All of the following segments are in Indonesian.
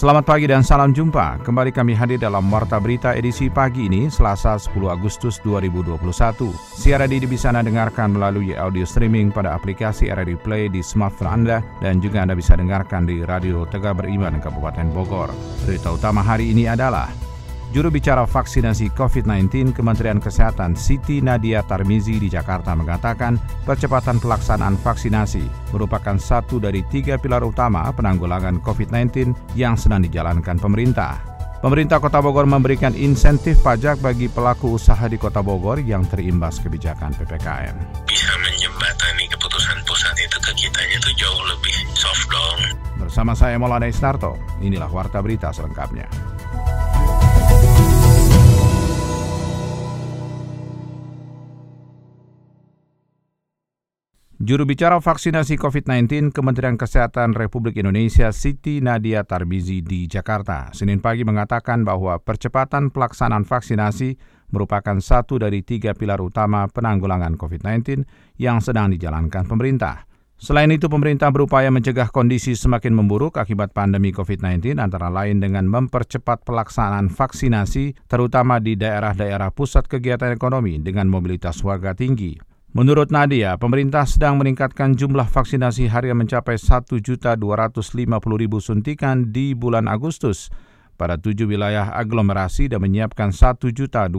Selamat pagi dan salam jumpa. Kembali kami hadir dalam Warta Berita edisi pagi ini, Selasa 10 Agustus 2021. Siaran ini bisa Anda dengarkan melalui audio streaming pada aplikasi RRI Play di smartphone Anda dan juga Anda bisa dengarkan di Radio Tegar Beriman Kabupaten Bogor. Berita utama hari ini adalah Juru bicara vaksinasi COVID-19 Kementerian Kesehatan Siti Nadia Tarmizi di Jakarta mengatakan percepatan pelaksanaan vaksinasi merupakan satu dari tiga pilar utama penanggulangan COVID-19 yang sedang dijalankan pemerintah. Pemerintah Kota Bogor memberikan insentif pajak bagi pelaku usaha di Kota Bogor yang terimbas kebijakan PPKM. Bisa menjembatani keputusan pusat itu ke kitanya itu jauh lebih soft dong. Bersama saya Maulana Isnarto, inilah Warta Berita selengkapnya. Juru bicara vaksinasi COVID-19 Kementerian Kesehatan Republik Indonesia Siti Nadia Tarbizi di Jakarta Senin pagi mengatakan bahwa percepatan pelaksanaan vaksinasi merupakan satu dari tiga pilar utama penanggulangan COVID-19 yang sedang dijalankan pemerintah. Selain itu, pemerintah berupaya mencegah kondisi semakin memburuk akibat pandemi COVID-19 antara lain dengan mempercepat pelaksanaan vaksinasi terutama di daerah-daerah pusat kegiatan ekonomi dengan mobilitas warga tinggi. Menurut Nadia, pemerintah sedang meningkatkan jumlah vaksinasi harian mencapai 1.250.000 suntikan di bulan Agustus pada tujuh wilayah aglomerasi dan menyiapkan 1.230.000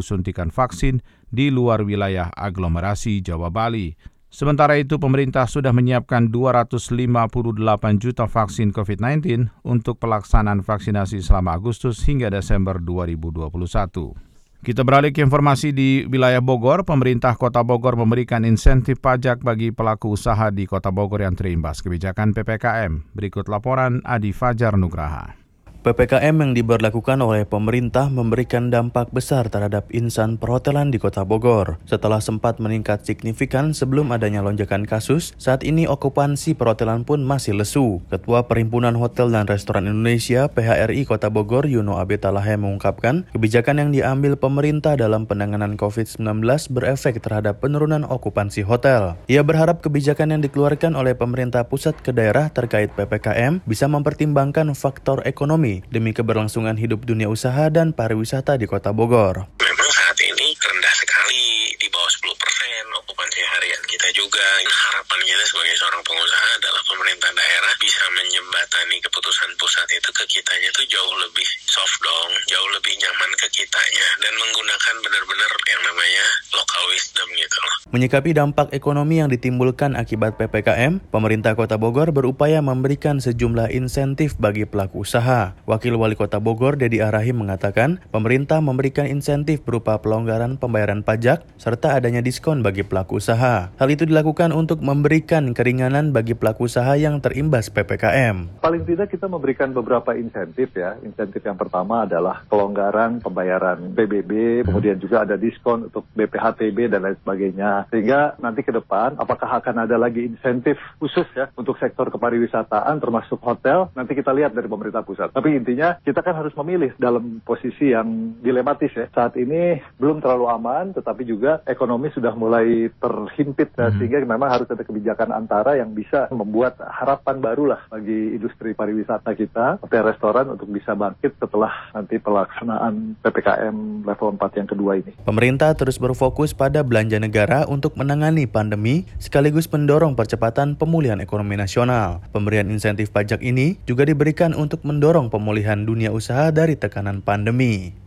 suntikan vaksin di luar wilayah aglomerasi Jawa Bali. Sementara itu, pemerintah sudah menyiapkan 258 juta vaksin COVID-19 untuk pelaksanaan vaksinasi selama Agustus hingga Desember 2021. Kita beralih ke informasi di wilayah Bogor. Pemerintah Kota Bogor memberikan insentif pajak bagi pelaku usaha di Kota Bogor yang terimbas kebijakan PPKM. Berikut laporan Adi Fajar Nugraha. PPKM yang diberlakukan oleh pemerintah memberikan dampak besar terhadap insan perhotelan di Kota Bogor. Setelah sempat meningkat signifikan sebelum adanya lonjakan kasus, saat ini okupansi perhotelan pun masih lesu. Ketua Perhimpunan Hotel dan Restoran Indonesia PHRI Kota Bogor Yuno Abetalahe mengungkapkan, kebijakan yang diambil pemerintah dalam penanganan COVID-19 berefek terhadap penurunan okupansi hotel. Ia berharap kebijakan yang dikeluarkan oleh pemerintah pusat ke daerah terkait PPKM bisa mempertimbangkan faktor ekonomi demi keberlangsungan hidup dunia usaha dan pariwisata di Kota Bogor. Memang saat ini rendah sekali di bawah 10 persen okupansi harian kita juga. Harapan kita sebagai seorang pengusaha adalah pemerintah daerah bisa menjembatani keputusan pusat itu ke kitanya itu jauh lebih soft dong, jauh lebih nyaman ke kitanya dan menggunakan benar-benar yang namanya local wisdom gitu loh. Menyikapi dampak ekonomi yang ditimbulkan akibat PPKM, pemerintah Kota Bogor berupaya memberikan sejumlah insentif bagi pelaku usaha. Wakil Wali Kota Bogor, Dedi Arahim mengatakan, pemerintah memberikan insentif berupa pelonggaran pembayaran pajak serta adanya diskon bagi pelaku usaha. Hal itu dilakukan untuk memberikan keringanan bagi pelaku usaha yang terimbas PPKM. Paling tidak kita memberikan beberapa insentif ya. Insentif yang pertama adalah pelonggaran pembayaran PBB, kemudian juga ada diskon untuk BPHTB dan lain sebagainya. Sehingga nanti ke depan apakah akan ada lagi insentif khusus ya untuk sektor kepariwisataan termasuk hotel, nanti kita lihat dari pemerintah pusat. Tapi intinya kita kan harus memilih dalam posisi yang dilematis ya. Saat ini belum terlalu aman, tetapi juga ekonomi sudah mulai terhimpit ya, hmm. sehingga memang harus ada kebijakan antara yang bisa membuat harapan barulah bagi industri pariwisata kita, hotel restoran untuk bisa bangkit setelah nanti pelaksanaan PPKM level 4 yang kedua ini. Pemerintah terus berfokus pada belanja negara untuk menangani pandemi sekaligus mendorong percepatan pemulihan ekonomi nasional. Pemberian insentif pajak ini juga diberikan untuk mendorong pemulihan dunia usaha dari tekanan pandemi.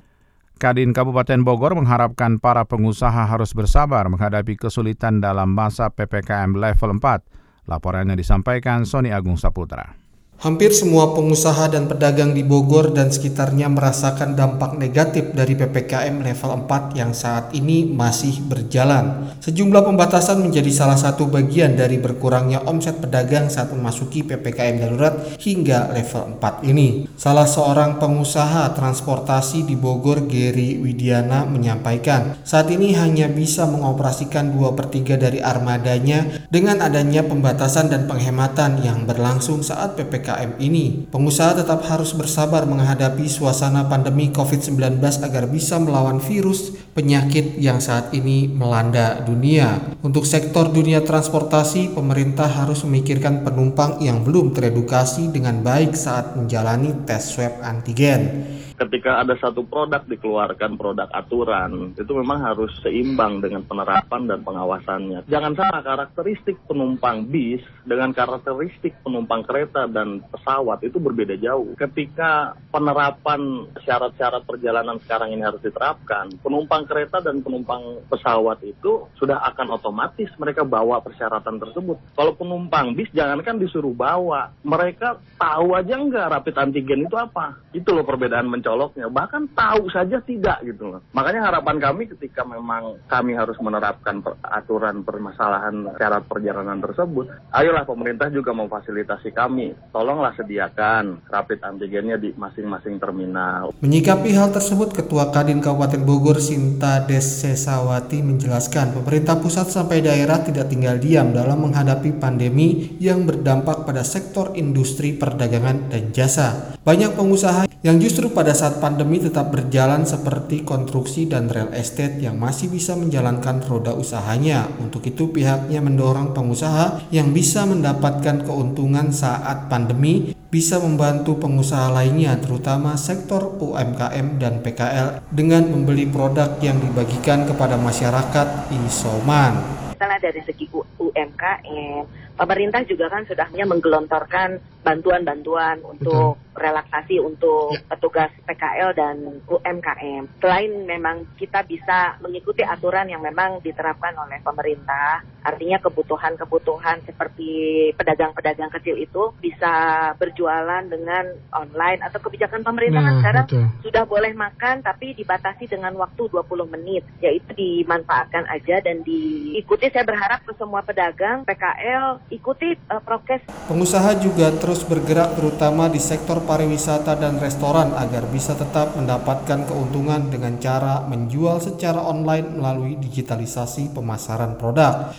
Kadin Kabupaten Bogor mengharapkan para pengusaha harus bersabar menghadapi kesulitan dalam masa PPKM level 4. Laporannya disampaikan Sony Agung Saputra. Hampir semua pengusaha dan pedagang di Bogor dan sekitarnya merasakan dampak negatif dari PPKM level 4 yang saat ini masih berjalan. Sejumlah pembatasan menjadi salah satu bagian dari berkurangnya omset pedagang saat memasuki PPKM darurat hingga level 4 ini. Salah seorang pengusaha transportasi di Bogor, Geri Widiana, menyampaikan saat ini hanya bisa mengoperasikan 2 per 3 dari armadanya dengan adanya pembatasan dan penghematan yang berlangsung saat PPKM PPKM ini. Pengusaha tetap harus bersabar menghadapi suasana pandemi COVID-19 agar bisa melawan virus penyakit yang saat ini melanda dunia. Untuk sektor dunia transportasi, pemerintah harus memikirkan penumpang yang belum teredukasi dengan baik saat menjalani tes swab antigen ketika ada satu produk dikeluarkan produk aturan itu memang harus seimbang dengan penerapan dan pengawasannya. Jangan sama karakteristik penumpang bis dengan karakteristik penumpang kereta dan pesawat itu berbeda jauh. Ketika penerapan syarat-syarat perjalanan sekarang ini harus diterapkan, penumpang kereta dan penumpang pesawat itu sudah akan otomatis mereka bawa persyaratan tersebut. Kalau penumpang bis jangankan disuruh bawa, mereka tahu aja nggak rapid antigen itu apa. Itu loh perbedaan mencoba mencoloknya, bahkan tahu saja tidak gitu loh. Makanya harapan kami ketika memang kami harus menerapkan per, aturan permasalahan syarat perjalanan tersebut, ayolah pemerintah juga memfasilitasi kami. Tolonglah sediakan rapid antigennya di masing-masing terminal. Menyikapi hal tersebut, Ketua Kadin Kabupaten Bogor Sinta Desesawati menjelaskan pemerintah pusat sampai daerah tidak tinggal diam dalam menghadapi pandemi yang berdampak pada sektor industri perdagangan dan jasa. Banyak pengusaha yang justru pada saat pandemi tetap berjalan seperti konstruksi dan real estate yang masih bisa menjalankan roda usahanya. Untuk itu pihaknya mendorong pengusaha yang bisa mendapatkan keuntungan saat pandemi bisa membantu pengusaha lainnya terutama sektor UMKM dan PKL dengan membeli produk yang dibagikan kepada masyarakat isoman misalnya dari segi UMKM, pemerintah juga kan sudah menggelontorkan bantuan-bantuan untuk Betul. Relaksasi untuk ya. petugas PKL dan UMKM. Selain memang kita bisa mengikuti aturan yang memang diterapkan oleh pemerintah, artinya kebutuhan-kebutuhan seperti pedagang-pedagang kecil itu bisa berjualan dengan online atau kebijakan pemerintah kan nah, sekarang betul. sudah boleh makan tapi dibatasi dengan waktu 20 menit, yaitu dimanfaatkan aja dan diikuti saya berharap ke semua pedagang PKL ikuti uh, prokes. Pengusaha juga terus bergerak terutama di sektor pariwisata dan restoran agar bisa tetap mendapatkan keuntungan dengan cara menjual secara online melalui digitalisasi pemasaran produk.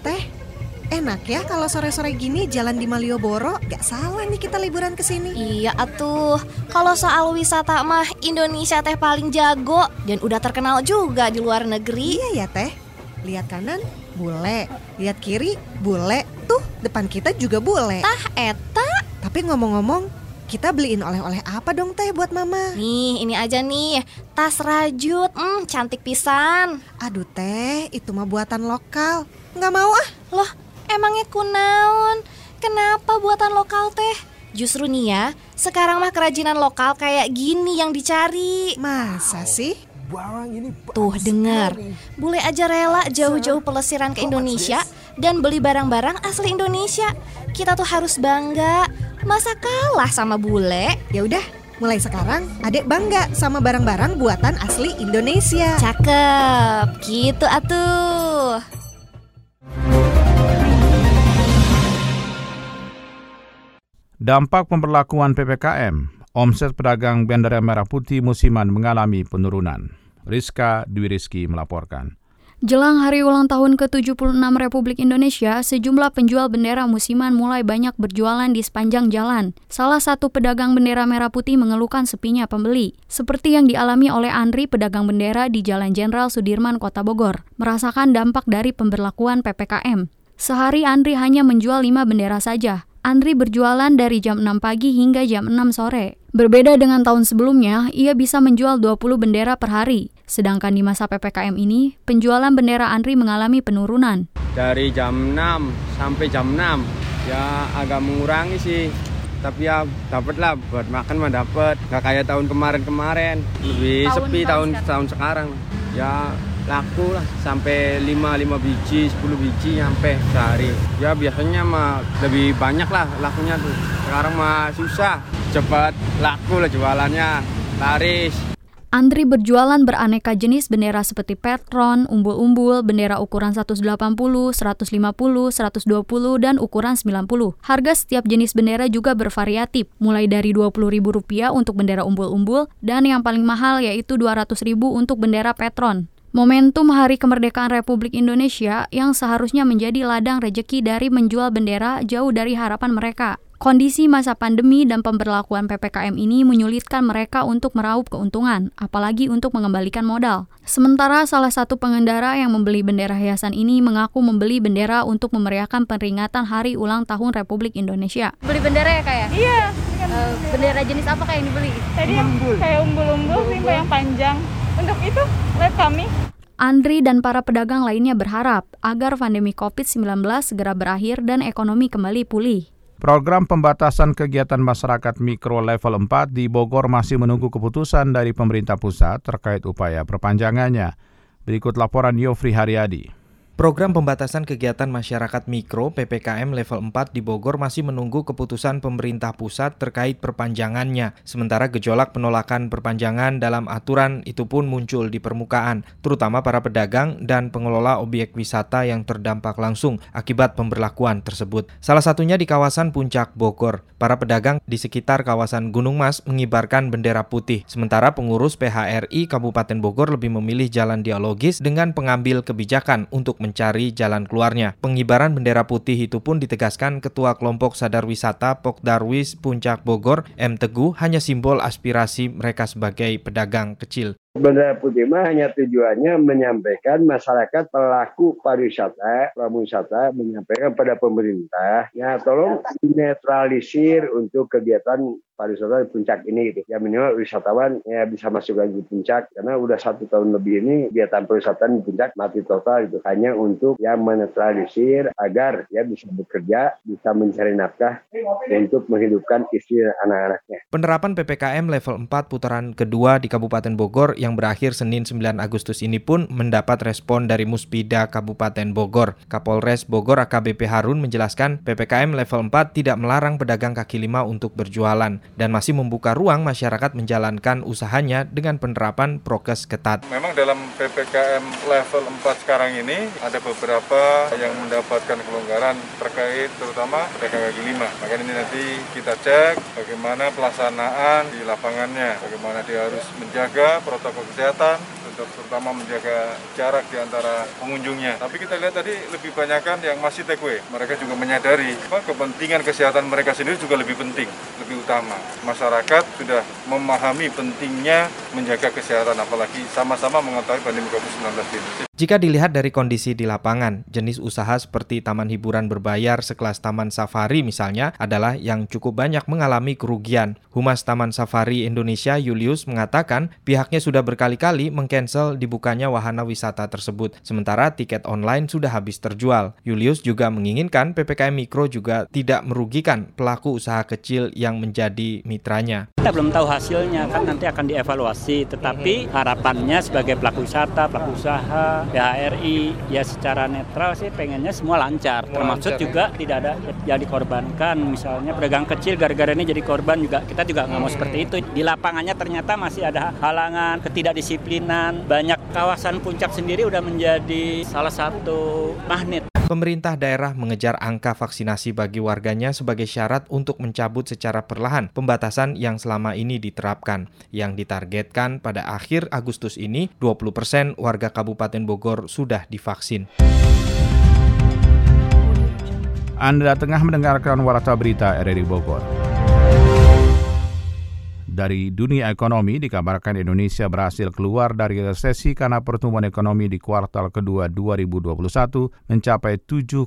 Teh, enak ya kalau sore-sore gini jalan di Malioboro Gak salah nih kita liburan ke sini Iya atuh Kalau soal wisata mah Indonesia teh paling jago Dan udah terkenal juga di luar negeri Iya ya teh Lihat kanan, bule. Lihat kiri, bule. Tuh, depan kita juga bule. Tah, eta. Tapi ngomong-ngomong, kita beliin oleh-oleh apa dong teh buat mama? Nih, ini aja nih. Tas rajut, hmm, cantik pisan. Aduh teh, itu mah buatan lokal. Nggak mau ah. Loh, emangnya kunaun? Kenapa buatan lokal teh? Justru nih ya, sekarang mah kerajinan lokal kayak gini yang dicari. Masa sih? Tuh dengar, bule aja rela jauh-jauh pelesiran ke Indonesia dan beli barang-barang asli Indonesia. Kita tuh harus bangga. Masa kalah sama bule? Ya udah, mulai sekarang adek bangga sama barang-barang buatan asli Indonesia. Cakep, gitu atuh. Dampak pemberlakuan PPKM Omset pedagang Bendera Merah Putih musiman mengalami penurunan. Rizka Dwi Rizky melaporkan. Jelang hari ulang tahun ke-76 Republik Indonesia, sejumlah penjual bendera musiman mulai banyak berjualan di sepanjang jalan. Salah satu pedagang bendera merah putih mengeluhkan sepinya pembeli, seperti yang dialami oleh Andri pedagang bendera di Jalan Jenderal Sudirman, Kota Bogor, merasakan dampak dari pemberlakuan PPKM. Sehari Andri hanya menjual lima bendera saja, Andri berjualan dari jam 6 pagi hingga jam 6 sore. Berbeda dengan tahun sebelumnya, ia bisa menjual 20 bendera per hari. Sedangkan di masa PPKM ini, penjualan bendera Andri mengalami penurunan. Dari jam 6 sampai jam 6, ya agak mengurangi sih. Tapi ya dapat lah buat makan mah dapat. Gak kayak tahun kemarin-kemarin. Lebih tahun sepi tahun, tahun sekarang. Ya laku lah sampai 5 5 biji 10 biji sampai sehari ya biasanya mah lebih banyak lah lakunya tuh sekarang mah susah cepat laku lah jualannya laris Andri berjualan beraneka jenis bendera seperti petron, umbul-umbul, bendera ukuran 180, 150, 120, dan ukuran 90. Harga setiap jenis bendera juga bervariatif, mulai dari Rp20.000 untuk bendera umbul-umbul dan yang paling mahal yaitu Rp200.000 untuk bendera petron. Momentum Hari Kemerdekaan Republik Indonesia yang seharusnya menjadi ladang rejeki dari menjual bendera jauh dari harapan mereka. Kondisi masa pandemi dan pemberlakuan PPKM ini menyulitkan mereka untuk meraup keuntungan, apalagi untuk mengembalikan modal. Sementara salah satu pengendara yang membeli bendera hiasan ini mengaku membeli bendera untuk memeriahkan peringatan Hari Ulang Tahun Republik Indonesia. Beli bendera ya kayak? Ya? Iya. Uh, bendera jenis apa kayak yang dibeli? Tadi yang kayak umbul-umbul sih, yang panjang. Untuk itu, lihat kami. Andri dan para pedagang lainnya berharap agar pandemi COVID-19 segera berakhir dan ekonomi kembali pulih. Program pembatasan kegiatan masyarakat mikro level 4 di Bogor masih menunggu keputusan dari pemerintah pusat terkait upaya perpanjangannya. Berikut laporan Yofri Haryadi. Program pembatasan kegiatan masyarakat mikro PPKM level 4 di Bogor masih menunggu keputusan pemerintah pusat terkait perpanjangannya. Sementara gejolak penolakan perpanjangan dalam aturan itu pun muncul di permukaan, terutama para pedagang dan pengelola objek wisata yang terdampak langsung akibat pemberlakuan tersebut. Salah satunya di kawasan Puncak Bogor. Para pedagang di sekitar kawasan Gunung Mas mengibarkan bendera putih, sementara pengurus PHRI Kabupaten Bogor lebih memilih jalan dialogis dengan pengambil kebijakan untuk mencari jalan keluarnya. Pengibaran bendera putih itu pun ditegaskan Ketua Kelompok Sadar Wisata Pokdarwis Puncak Bogor, M. Teguh, hanya simbol aspirasi mereka sebagai pedagang kecil. Bendera putih mah hanya tujuannya menyampaikan masyarakat pelaku pariwisata, wisata menyampaikan pada pemerintah, ya tolong netralisir untuk kegiatan pariwisata di puncak ini gitu. Ya minimal wisatawan ya bisa masuk lagi puncak karena udah satu tahun lebih ini kegiatan pariwisata di puncak mati total itu hanya untuk yang menetralisir agar ya bisa bekerja, bisa mencari nafkah untuk menghidupkan istri anak-anaknya. Penerapan PPKM level 4 putaran kedua di Kabupaten Bogor yang berakhir Senin 9 Agustus ini pun mendapat respon dari Muspida Kabupaten Bogor. Kapolres Bogor AKBP Harun menjelaskan PPKM level 4 tidak melarang pedagang kaki lima untuk berjualan dan masih membuka ruang masyarakat menjalankan usahanya dengan penerapan prokes ketat. Memang dalam PPKM level 4 sekarang ini ada beberapa yang mendapatkan kelonggaran terkait terutama pedagang kaki lima. Maka ini nanti kita cek bagaimana pelaksanaan di lapangannya, bagaimana dia harus menjaga protokol protokol kesehatan, terutama menjaga jarak di antara pengunjungnya. Tapi kita lihat tadi lebih banyak kan yang masih take away. Mereka juga menyadari bahwa kepentingan kesehatan mereka sendiri juga lebih penting, lebih utama. Masyarakat sudah memahami pentingnya menjaga kesehatan, apalagi sama-sama mengetahui pandemi COVID-19 ini. Jika dilihat dari kondisi di lapangan, jenis usaha seperti taman hiburan berbayar sekelas Taman Safari misalnya adalah yang cukup banyak mengalami kerugian. Humas Taman Safari Indonesia Julius mengatakan pihaknya sudah berkali-kali mengcancel dibukanya wahana wisata tersebut, sementara tiket online sudah habis terjual. Julius juga menginginkan PPKM Mikro juga tidak merugikan pelaku usaha kecil yang menjadi mitranya. Kita belum tahu hasilnya, kan nanti akan dievaluasi, tetapi harapannya sebagai pelaku wisata, pelaku usaha, PHRI ya secara netral sih pengennya semua lancar. Termasuk juga tidak ada yang dikorbankan. Misalnya pedagang kecil gara-gara ini jadi korban juga kita juga nggak mau seperti itu. Di lapangannya ternyata masih ada halangan ketidakdisiplinan banyak kawasan puncak sendiri udah menjadi salah satu magnet pemerintah daerah mengejar angka vaksinasi bagi warganya sebagai syarat untuk mencabut secara perlahan pembatasan yang selama ini diterapkan. Yang ditargetkan pada akhir Agustus ini 20% persen warga Kabupaten Bogor sudah divaksin. Anda tengah mendengarkan Warta Berita RRI Bogor. Dari dunia ekonomi, dikabarkan Indonesia berhasil keluar dari resesi karena pertumbuhan ekonomi di kuartal kedua 2021 mencapai 7,07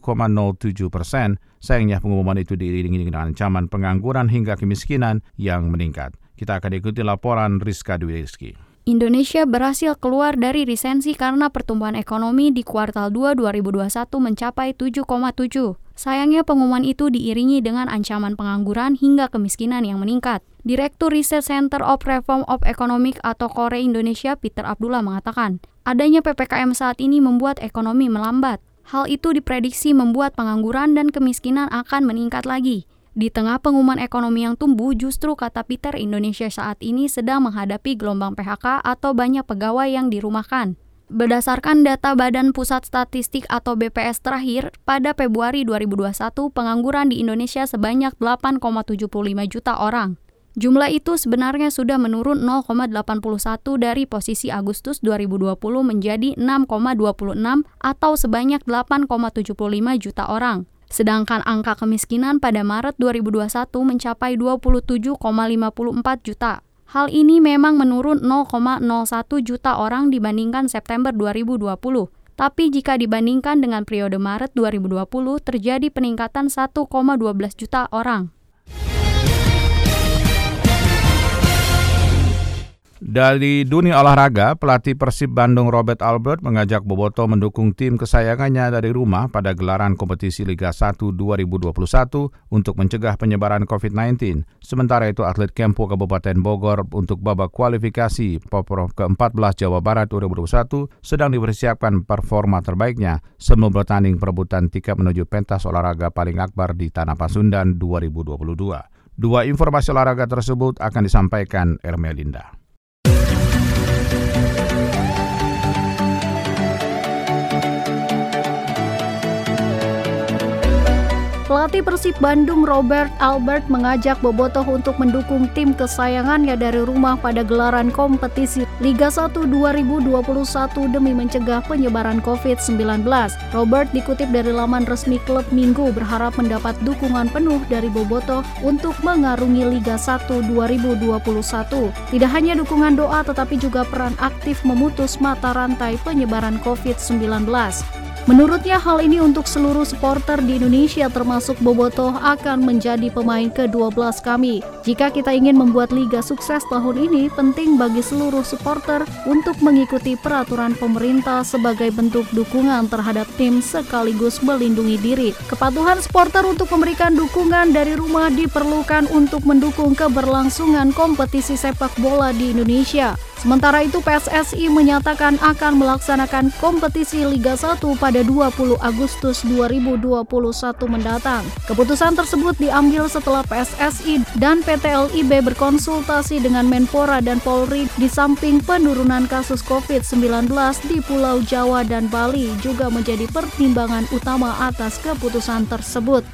persen. Sayangnya pengumuman itu diiringi dengan ancaman pengangguran hingga kemiskinan yang meningkat. Kita akan ikuti laporan Rizka Dwi Rizky. Indonesia berhasil keluar dari resensi karena pertumbuhan ekonomi di kuartal 2 2021 mencapai 7,7. Sayangnya pengumuman itu diiringi dengan ancaman pengangguran hingga kemiskinan yang meningkat. Direktur Riset Center of Reform of Economic atau KORE Indonesia Peter Abdullah mengatakan, adanya PPKM saat ini membuat ekonomi melambat. Hal itu diprediksi membuat pengangguran dan kemiskinan akan meningkat lagi. Di tengah pengumuman ekonomi yang tumbuh, justru kata Peter Indonesia saat ini sedang menghadapi gelombang PHK atau banyak pegawai yang dirumahkan. Berdasarkan data Badan Pusat Statistik atau BPS terakhir, pada Februari 2021 pengangguran di Indonesia sebanyak 8,75 juta orang. Jumlah itu sebenarnya sudah menurun 0,81 dari posisi Agustus 2020 menjadi 6,26 atau sebanyak 8,75 juta orang. Sedangkan angka kemiskinan pada Maret 2021 mencapai 27,54 juta. Hal ini memang menurun 0,01 juta orang dibandingkan September 2020. Tapi jika dibandingkan dengan periode Maret 2020 terjadi peningkatan 1,12 juta orang. Dari dunia olahraga, pelatih Persib Bandung Robert Albert mengajak Boboto mendukung tim kesayangannya dari rumah pada gelaran kompetisi Liga 1 2021 untuk mencegah penyebaran COVID-19. Sementara itu atlet Kempo Kabupaten Bogor untuk babak kualifikasi Poprov ke-14 Jawa Barat 2021 sedang dipersiapkan performa terbaiknya sebelum bertanding perebutan tiket menuju pentas olahraga paling akbar di Tanah Pasundan 2022. Dua informasi olahraga tersebut akan disampaikan Ermelinda. Pelatih Persib Bandung Robert Albert mengajak Bobotoh untuk mendukung tim kesayangannya dari rumah pada gelaran kompetisi Liga 1 2021 demi mencegah penyebaran COVID-19. Robert dikutip dari laman resmi klub Minggu berharap mendapat dukungan penuh dari Bobotoh untuk mengarungi Liga 1 2021. Tidak hanya dukungan doa tetapi juga peran aktif memutus mata rantai penyebaran COVID-19. Menurutnya hal ini untuk seluruh supporter di Indonesia termasuk Bobotoh akan menjadi pemain ke-12 kami. Jika kita ingin membuat liga sukses tahun ini, penting bagi seluruh supporter untuk mengikuti peraturan pemerintah sebagai bentuk dukungan terhadap tim sekaligus melindungi diri. Kepatuhan supporter untuk memberikan dukungan dari rumah diperlukan untuk mendukung keberlangsungan kompetisi sepak bola di Indonesia. Sementara itu PSSI menyatakan akan melaksanakan kompetisi Liga 1 pada 20 Agustus 2021 mendatang. Keputusan tersebut diambil setelah PSSI dan PT LIB berkonsultasi dengan Menpora dan Polri di samping penurunan kasus COVID-19 di Pulau Jawa dan Bali juga menjadi pertimbangan utama atas keputusan tersebut.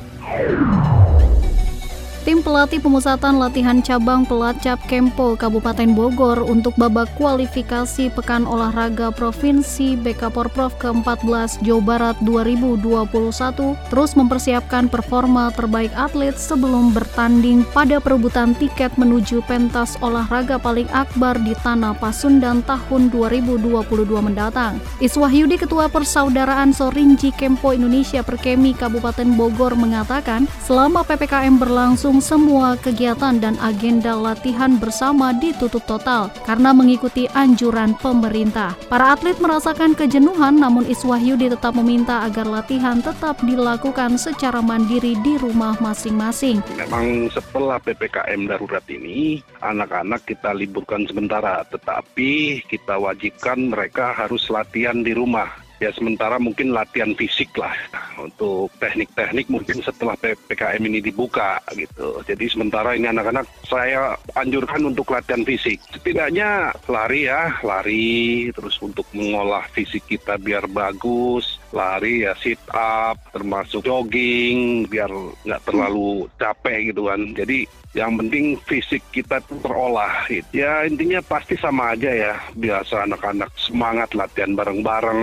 Tim pelatih pemusatan latihan cabang Pelacap Kempo Kabupaten Bogor untuk babak kualifikasi Pekan Olahraga Provinsi BK Porprov ke-14 Jawa Barat 2021 terus mempersiapkan performa terbaik atlet sebelum bertanding pada perebutan tiket menuju pentas olahraga paling akbar di Tanah Pasundan tahun 2022 mendatang. Iswahyudi Ketua Persaudaraan Sorinji Kempo Indonesia Perkemi Kabupaten Bogor mengatakan selama PPKM berlangsung semua kegiatan dan agenda latihan bersama ditutup total karena mengikuti anjuran pemerintah. Para atlet merasakan kejenuhan namun Iswahyudi tetap meminta agar latihan tetap dilakukan secara mandiri di rumah masing-masing. Memang setelah PPKM darurat ini, anak-anak kita liburkan sementara, tetapi kita wajibkan mereka harus latihan di rumah ya sementara mungkin latihan fisik lah untuk teknik-teknik mungkin setelah PPKM ini dibuka gitu. Jadi sementara ini anak-anak saya anjurkan untuk latihan fisik. Setidaknya lari ya, lari terus untuk mengolah fisik kita biar bagus, lari ya sit up, termasuk jogging biar nggak terlalu capek gitu kan. Jadi yang penting fisik kita tuh terolah. Gitu. ya intinya pasti sama aja ya. Biasa anak-anak semangat latihan bareng-bareng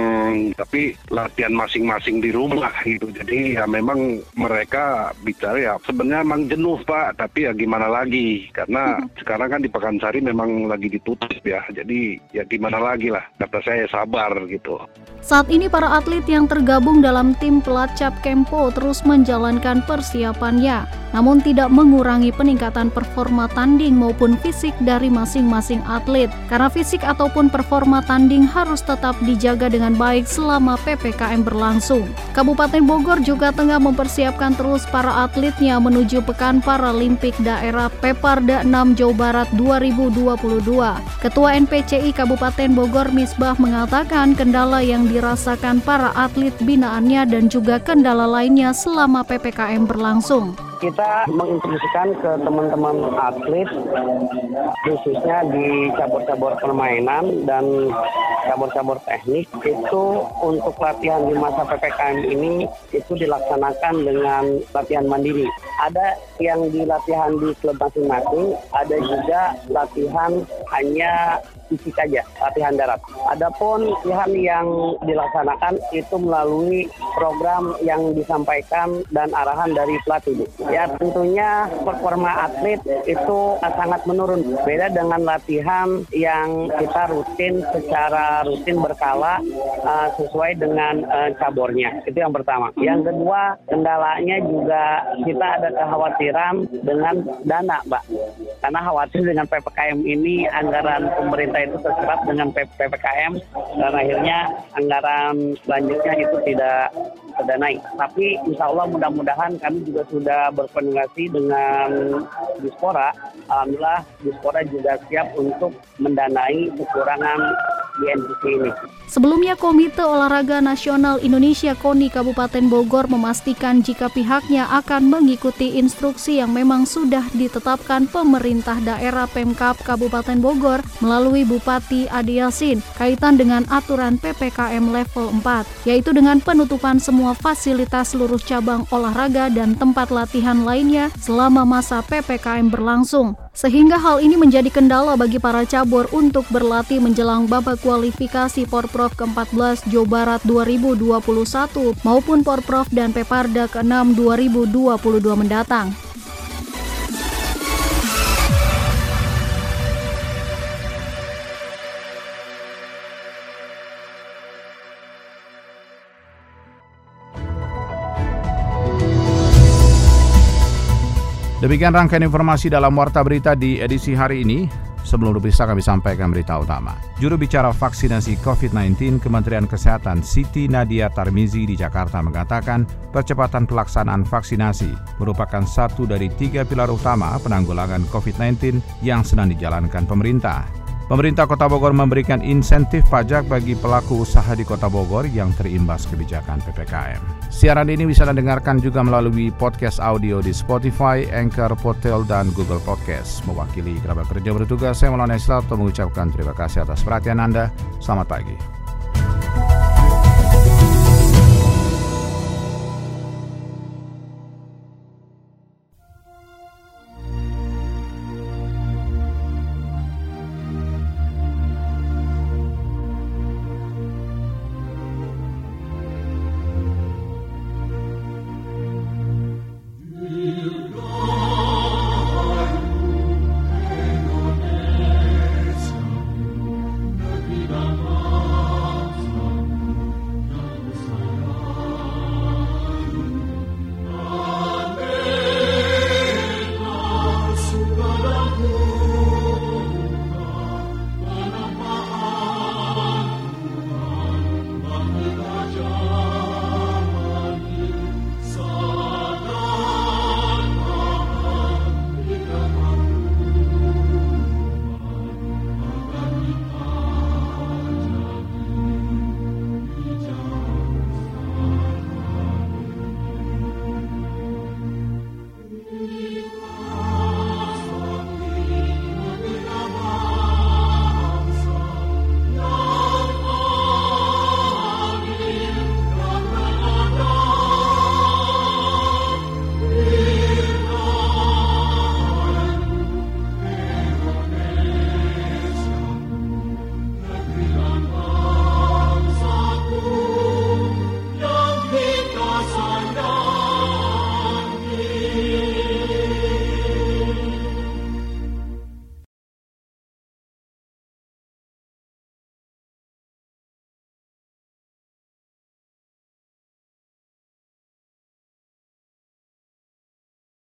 tapi latihan masing-masing di rumah gitu. Jadi ya memang mereka bicara ya sebenarnya emang jenuh pak tapi ya gimana lagi? Karena sekarang kan di Pekansari memang lagi ditutup ya. Jadi ya gimana lagi lah kata saya sabar gitu. Saat ini para atlet yang tergabung dalam tim pelacap Kempo terus menjalankan persiapannya, namun tidak mengurangi peningkatan performa tanding maupun fisik dari masing-masing atlet. Karena fisik ataupun performa tanding harus tetap dijaga dengan baik selama PPKM berlangsung. Kabupaten Bogor juga tengah mempersiapkan terus para atletnya menuju Pekan Paralimpik Daerah Peparda 6 Jawa Barat 2022. Ketua NPCI Kabupaten Bogor Misbah mengatakan kendala yang dirasakan para atlet binaannya dan juga kendala lainnya selama PPKM berlangsung. kita menginstruksikan ke teman-teman atlet khususnya di cabur-cabur permainan dan cabur-cabur teknik itu untuk latihan di masa PPKM ini itu dilaksanakan dengan latihan mandiri. Ada yang di latihan di klub masing-masing, ada juga latihan hanya fisik saja, latihan darat. Adapun latihan yang dilaksanakan itu melalui program yang disampaikan dan arahan dari pelatih. Ya tentunya performa atlet itu sangat menurun. Beda dengan latihan yang kita rutin secara rutin berkala uh, sesuai dengan uh, cabornya. Itu yang pertama. Yang kedua, kendalanya juga kita ada kekhawatiran dengan dana, Mbak. Karena khawatir dengan PPKM ini anggaran pemerintah itu terserap dengan PPKM dan akhirnya anggaran selanjutnya itu tidak terdanai. Tapi insya Allah mudah-mudahan kami juga sudah berkoordinasi dengan Dispora. Alhamdulillah Dispora juga siap untuk mendanai kekurangan ini. Sebelumnya Komite Olahraga Nasional Indonesia KONI Kabupaten Bogor memastikan jika pihaknya akan mengikuti instruksi yang memang sudah ditetapkan pemerintah daerah Pemkap Kabupaten Bogor melalui Bupati Adi Yasin kaitan dengan aturan PPKM level 4, yaitu dengan penutupan semua fasilitas seluruh cabang olahraga dan tempat latihan lainnya selama masa PPKM berlangsung sehingga hal ini menjadi kendala bagi para cabur untuk berlatih menjelang babak kualifikasi Porprov ke-14 Jawa Barat 2021 maupun Porprov dan Peparda ke-6 2022 mendatang. Demikian rangkaian informasi dalam Warta Berita di edisi hari ini. Sebelum berpisah kami sampaikan berita utama. Juru bicara vaksinasi COVID-19 Kementerian Kesehatan Siti Nadia Tarmizi di Jakarta mengatakan percepatan pelaksanaan vaksinasi merupakan satu dari tiga pilar utama penanggulangan COVID-19 yang sedang dijalankan pemerintah. Pemerintah Kota Bogor memberikan insentif pajak bagi pelaku usaha di Kota Bogor yang terimbas kebijakan PPKM. Siaran ini bisa didengarkan juga melalui podcast audio di Spotify, Anchor, Potel, dan Google Podcast. Mewakili kerabat kerja bertugas, saya Maulana Islato mengucapkan terima kasih atas perhatian Anda. Selamat pagi.